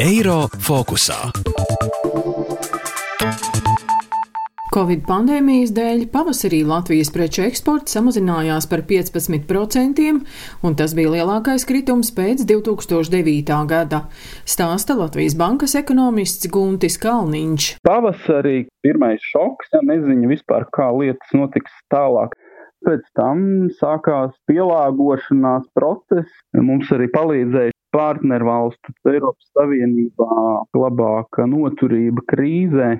Eiro fokusā. Covid pandēmijas dēļ pavasarī Latvijas preču eksports samazinājās par 15%, un tas bija lielākais kritums pēc 2009. gada, stāsta Latvijas bankas ekonomists Guntis Kalniņš. Pavasarī pirmais šoks, ja neziņa vispār, kā lietas notiks tālāk. Pēc tam sākās pielāgošanās process. Mums arī palīdzēja partnervalstu Eiropas Savienībā labāka noturība krīzē.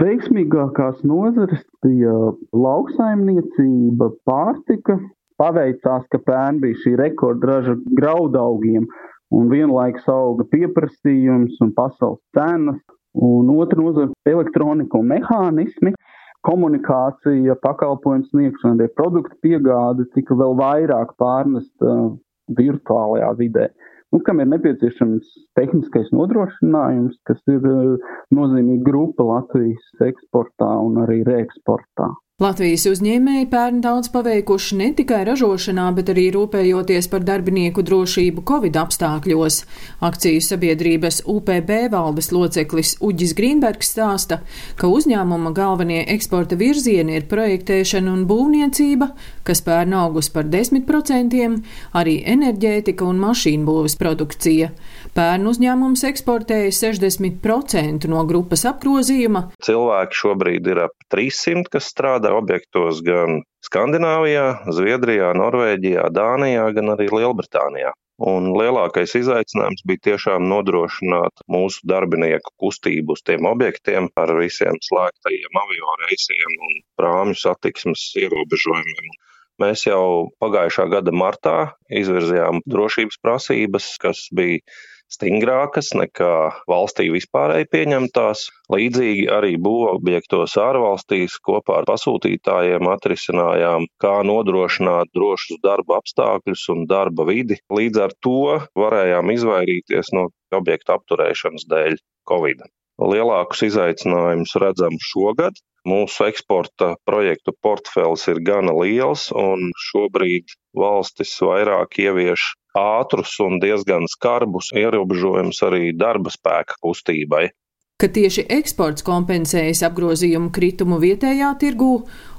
Veiksmīgākās nozares bija lauksaimniecība, pārtika. Paveicās, ka pērn bija šī rekordraža graudaugiem un vienlaikus auga pieprasījums un pasaules cenas. Un otra nozara - elektronika un mehānismi. Komunikācija, pakalpojums sniegšana, arī produktu piegāde tika vēl vairāk pārnesta virtuālajā vidē nu, kam ir nepieciešams tehniskais nodrošinājums, kas ir nozīmīga grupa Latvijas eksportā un arī reeksportā. Latvijas uzņēmēji pērn daudz paveikuši ne tikai ražošanā, bet arī rūpējoties par darbinieku drošību Covid apstākļos. Akciju sabiedrības UPB valdes loceklis Uģis Grīnbergs stāsta, ka uzņēmuma galvenie eksporta virzieni ir projektēšana un būvniecība, kas pērn augus par 10%, arī enerģētika un mašīnu būvas produkcija. Pērn uzņēmums eksportēja 60% no grupas apgrozījuma. Cilvēki šobrīd ir ap 300, kas strādā strādā objektos gan Skandināvijā, Zviedrijā, Norvēģijā, Dānijā, gan arī Lielbritānijā. Un lielākais izaicinājums bija tiešām nodrošināt mūsu darbinieku kustību uz tiem objektiem ar visiem slēgtajiem avio reisiem un prāmju satiksmes ierobežojumiem. Mēs jau pagājušā gada martā izvirzījām drošības prasības, kas bija stingrākas nekā valstī vispārēji pieņemtās. Līdzīgi arī būvobjektos ārvalstīs kopā ar pasūtītājiem atrisinājām, kā nodrošināt drošus darba apstākļus un darba vidi. Līdz ar to varējām izvairīties no objektu apturēšanas dēļ Covid. Lielākus izaicinājumus redzam šogad. Mūsu eksporta projektu portfels ir gana liels, un šobrīd valstis vairāk ievieš ātrus un diezgan skarbus ierobežojumus arī darba spēka kustībai. Ka tieši eksports kompensējas apgrozījumu kritumu vietējā tirgū,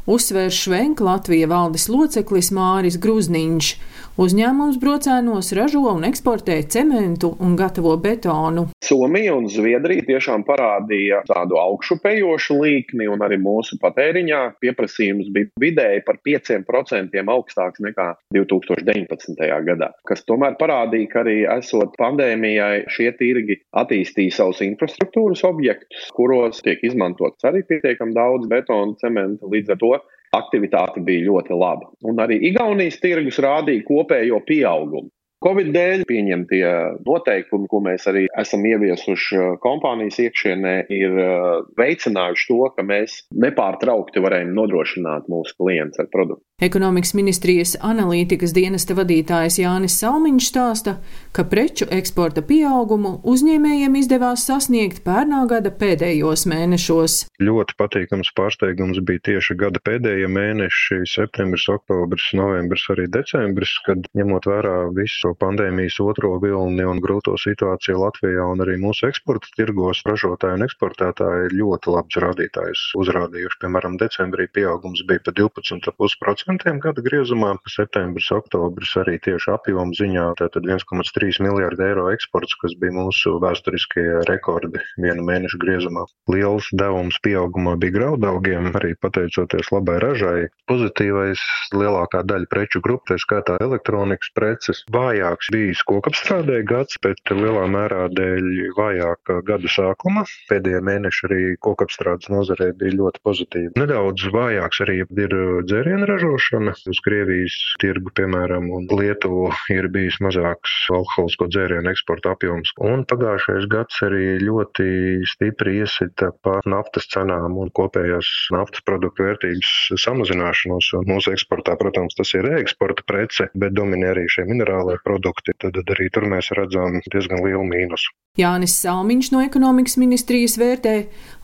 uzsver Švenk Latvija valdes loceklis Māris Gruzniņš. Uzņēmums brocēnos ražo un eksportē cementu un gatavo betonu. Somija un Zviedrija tiešām parādīja tādu augšupejošu līkni, un arī mūsu patēriņā pieprasījums bija vidēji par 5% augstāks nekā 2019. gadā, kas tomēr parādīja, ka arī esot pandēmijai šie tirgi attīstīja savus infrastruktūras objektus, kuros tiek izmantots arī pietiekami daudz betona, cementa, līdz ar to aktivitāte bija ļoti laba. Un arī Igaunijas tirgus rādīja kopējo pieaugumu. Covid dēļ pieņemtie noteikumi, ko mēs arī esam ieviesuši uh, kompānijas iekšienē, ir uh, veicinājuši to, ka mēs nepārtraukti varējām nodrošināt mūsu klientus ar produktu. Ekonomikas ministrijas analītikas dienesta vadītājs Jānis Salmiņš stāsta, ka preču eksporta pieaugumu uzņēmējiem izdevās sasniegt pērnā gada pēdējos mēnešos. Ļoti patīkams pārsteigums bija tieši gada pēdējie mēneši - septembris, oktobris, novembris, arī decembris, kad ņemot vērā visu pandēmijas otro vilni un grūto situāciju Latvijā un arī mūsu eksporta tirgos ražotāji un eksportētāji ir ļoti labs rādītājs uzrādījuši. Piemēram, decembrī pieaugums bija pa 12,5% gada griezumā, septembris, oktobris arī tieši apjoma ziņā, tātad 1,3 miljārdu eiro eksports, kas bija mūsu vēsturiskie rekordi vienu mēnešu griezumā. Liels devums pieaugumā bija graudaugiem, arī pateicoties labai ražai. Pozitīvais lielākā daļa preču grupu, tā skaitā elektronikas preces, vājā vājāks bijis kokapstrādē gads, bet lielā mērā dēļ vājāka gada sākuma. Pēdējie mēneši arī kokapstrādes nozarē bija ļoti pozitīvi. Nedaudz vājāks arī ir dzērienu ražošana. Uz Krievijas tirgu, piemēram, un Lietuvu ir bijis mazāks alkoholisko dzērienu eksporta apjoms. Un pagājušais gads arī ļoti stipri iesita pa naftas cenām un kopējās naftas produktu vērtības samazināšanos. Un mūsu eksportā, protams, tas ir reeksporta prece, bet dominē arī šie minerālai produkti, tad arī tur mēs redzam diezgan lielu mīnusu. Jānis Salmiņš no ekonomikas ministrijas vērtē,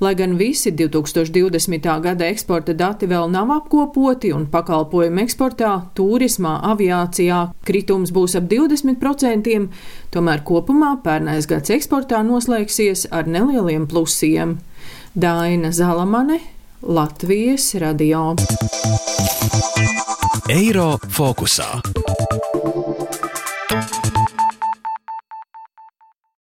lai gan visi 2020. gada eksporta dati vēl nav apkopoti un pakalpojumu eksportā, turismā, aviācijā kritums būs ap 20%, tomēr kopumā pērnais gads eksportā noslēgsies ar nelieliem plusiem. Daina Zalamane, Latvijas radio. Eiro fokusā.